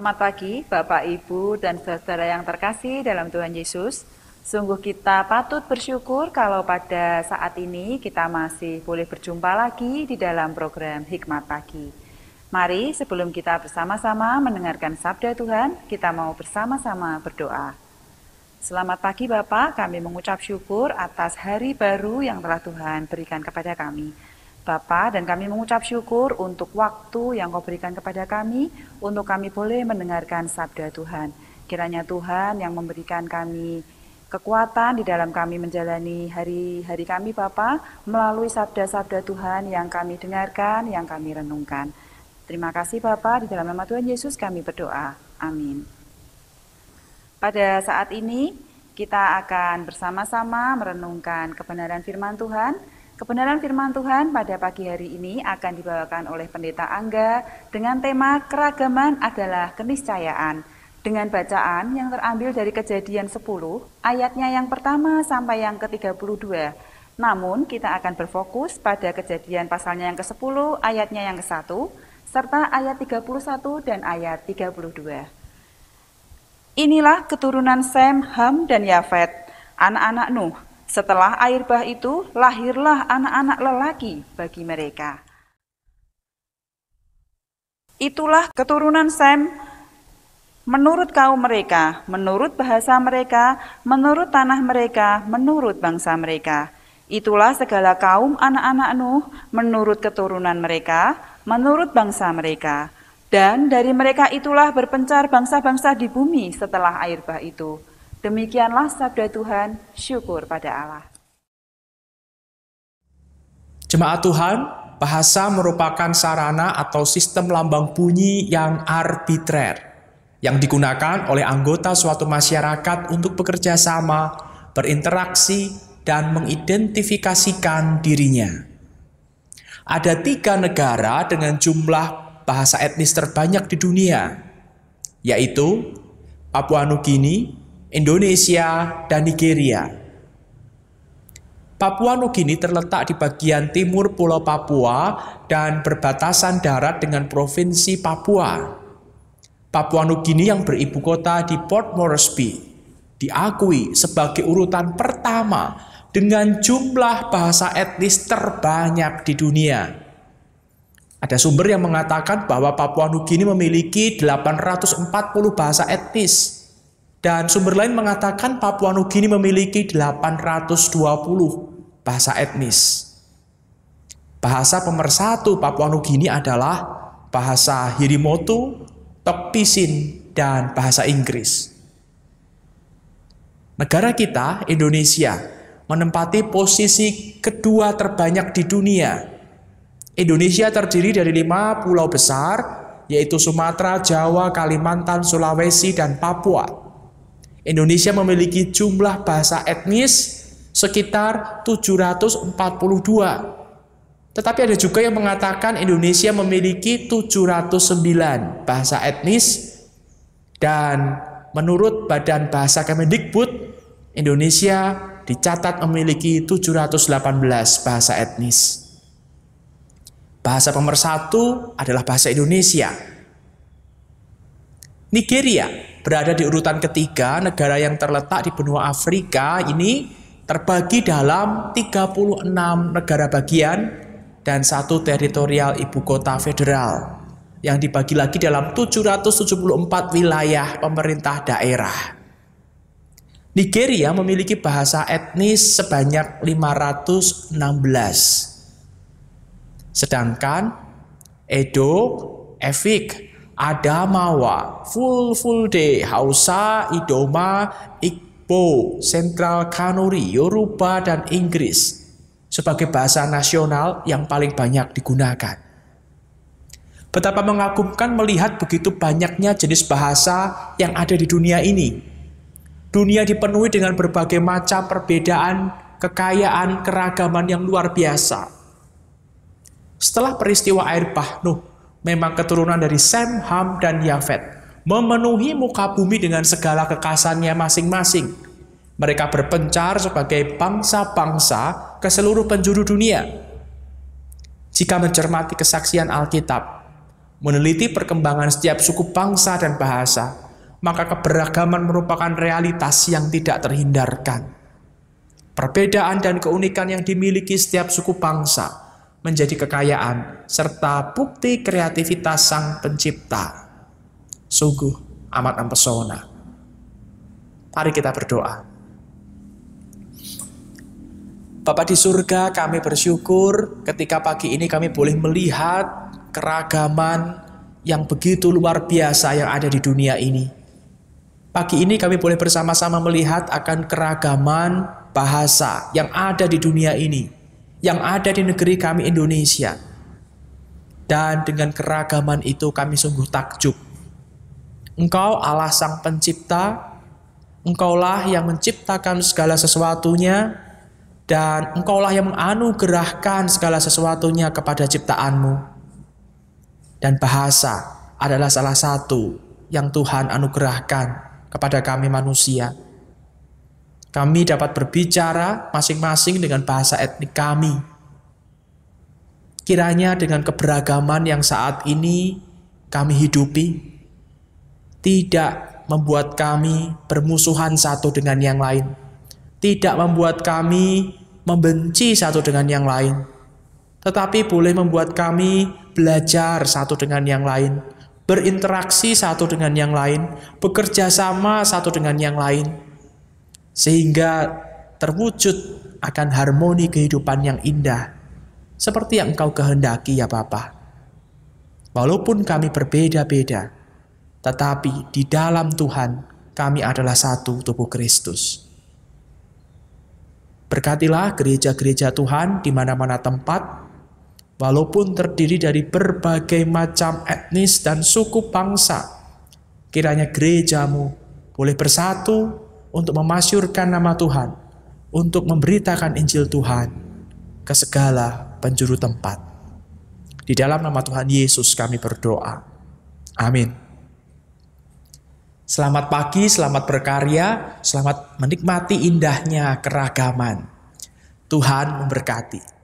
Selamat pagi, Bapak, Ibu, dan saudara yang terkasih dalam Tuhan Yesus. Sungguh kita patut bersyukur kalau pada saat ini kita masih boleh berjumpa lagi di dalam program Hikmat Pagi. Mari sebelum kita bersama-sama mendengarkan sabda Tuhan, kita mau bersama-sama berdoa. Selamat pagi Bapak, kami mengucap syukur atas hari baru yang telah Tuhan berikan kepada kami. Bapa dan kami mengucap syukur untuk waktu yang kau berikan kepada kami, untuk kami boleh mendengarkan sabda Tuhan. Kiranya Tuhan yang memberikan kami kekuatan di dalam kami menjalani hari-hari kami Bapa melalui sabda-sabda Tuhan yang kami dengarkan, yang kami renungkan. Terima kasih Bapa di dalam nama Tuhan Yesus kami berdoa. Amin. Pada saat ini kita akan bersama-sama merenungkan kebenaran firman Tuhan Kebenaran firman Tuhan pada pagi hari ini akan dibawakan oleh Pendeta Angga dengan tema keragaman adalah keniscayaan dengan bacaan yang terambil dari kejadian 10 ayatnya yang pertama sampai yang ke-32. Namun kita akan berfokus pada kejadian pasalnya yang ke-10 ayatnya yang ke-1 serta ayat 31 dan ayat 32. Inilah keturunan Sem, Ham, dan Yafet, anak-anak Nuh setelah air bah itu, lahirlah anak-anak lelaki bagi mereka. Itulah keturunan Sem menurut kaum mereka, menurut bahasa mereka, menurut tanah mereka, menurut bangsa mereka. Itulah segala kaum anak-anak Nuh menurut keturunan mereka, menurut bangsa mereka. Dan dari mereka itulah berpencar bangsa-bangsa di bumi setelah air bah itu. Demikianlah sabda Tuhan, syukur pada Allah. Jemaat Tuhan, bahasa merupakan sarana atau sistem lambang bunyi yang arbitrer yang digunakan oleh anggota suatu masyarakat untuk bekerja sama, berinteraksi, dan mengidentifikasikan dirinya. Ada tiga negara dengan jumlah bahasa etnis terbanyak di dunia, yaitu Papua Nugini, Indonesia, dan Nigeria. Papua Nugini terletak di bagian timur Pulau Papua dan berbatasan darat dengan Provinsi Papua. Papua Nugini yang beribu kota di Port Moresby diakui sebagai urutan pertama dengan jumlah bahasa etnis terbanyak di dunia. Ada sumber yang mengatakan bahwa Papua Nugini memiliki 840 bahasa etnis dan sumber lain mengatakan Papua Nugini memiliki 820 bahasa etnis. Bahasa pemersatu Papua Nugini adalah bahasa Hirimoto, Tokpisin, dan bahasa Inggris. Negara kita, Indonesia, menempati posisi kedua terbanyak di dunia. Indonesia terdiri dari lima pulau besar, yaitu Sumatera, Jawa, Kalimantan, Sulawesi, dan Papua. Indonesia memiliki jumlah bahasa etnis sekitar 742. Tetapi ada juga yang mengatakan Indonesia memiliki 709 bahasa etnis dan menurut Badan Bahasa Kemendikbud Indonesia dicatat memiliki 718 bahasa etnis. Bahasa pemersatu adalah bahasa Indonesia. Nigeria berada di urutan ketiga negara yang terletak di benua Afrika ini terbagi dalam 36 negara bagian dan satu teritorial ibu kota federal yang dibagi lagi dalam 774 wilayah pemerintah daerah. Nigeria memiliki bahasa etnis sebanyak 516. Sedangkan Edo, Efik, Adamawa, Full Full Day, Hausa, Idoma, Igbo, Central Kanuri, Yoruba, dan Inggris sebagai bahasa nasional yang paling banyak digunakan. Betapa mengagumkan melihat begitu banyaknya jenis bahasa yang ada di dunia ini. Dunia dipenuhi dengan berbagai macam perbedaan, kekayaan, keragaman yang luar biasa. Setelah peristiwa air bah memang keturunan dari Sem, Ham, dan Yafet, memenuhi muka bumi dengan segala kekasannya masing-masing. Mereka berpencar sebagai bangsa-bangsa ke seluruh penjuru dunia. Jika mencermati kesaksian Alkitab, meneliti perkembangan setiap suku bangsa dan bahasa, maka keberagaman merupakan realitas yang tidak terhindarkan. Perbedaan dan keunikan yang dimiliki setiap suku bangsa menjadi kekayaan serta bukti kreativitas sang pencipta. Sungguh amat mempesona. Mari kita berdoa. Bapak di surga, kami bersyukur ketika pagi ini kami boleh melihat keragaman yang begitu luar biasa yang ada di dunia ini. Pagi ini kami boleh bersama-sama melihat akan keragaman bahasa yang ada di dunia ini yang ada di negeri kami Indonesia. Dan dengan keragaman itu kami sungguh takjub. Engkau Allah Sang Pencipta, Engkaulah yang menciptakan segala sesuatunya, dan Engkaulah yang menganugerahkan segala sesuatunya kepada ciptaanmu. Dan bahasa adalah salah satu yang Tuhan anugerahkan kepada kami manusia kami dapat berbicara masing-masing dengan bahasa etnik kami. Kiranya dengan keberagaman yang saat ini kami hidupi, tidak membuat kami bermusuhan satu dengan yang lain, tidak membuat kami membenci satu dengan yang lain, tetapi boleh membuat kami belajar satu dengan yang lain, berinteraksi satu dengan yang lain, bekerja sama satu dengan yang lain sehingga terwujud akan harmoni kehidupan yang indah seperti yang engkau kehendaki ya Bapa. Walaupun kami berbeda-beda, tetapi di dalam Tuhan kami adalah satu tubuh Kristus. Berkatilah gereja-gereja Tuhan di mana-mana tempat, walaupun terdiri dari berbagai macam etnis dan suku bangsa. Kiranya gerejamu boleh bersatu untuk memasyurkan nama Tuhan, untuk memberitakan Injil Tuhan ke segala penjuru tempat. Di dalam nama Tuhan Yesus kami berdoa. Amin. Selamat pagi, selamat berkarya, selamat menikmati indahnya keragaman. Tuhan memberkati.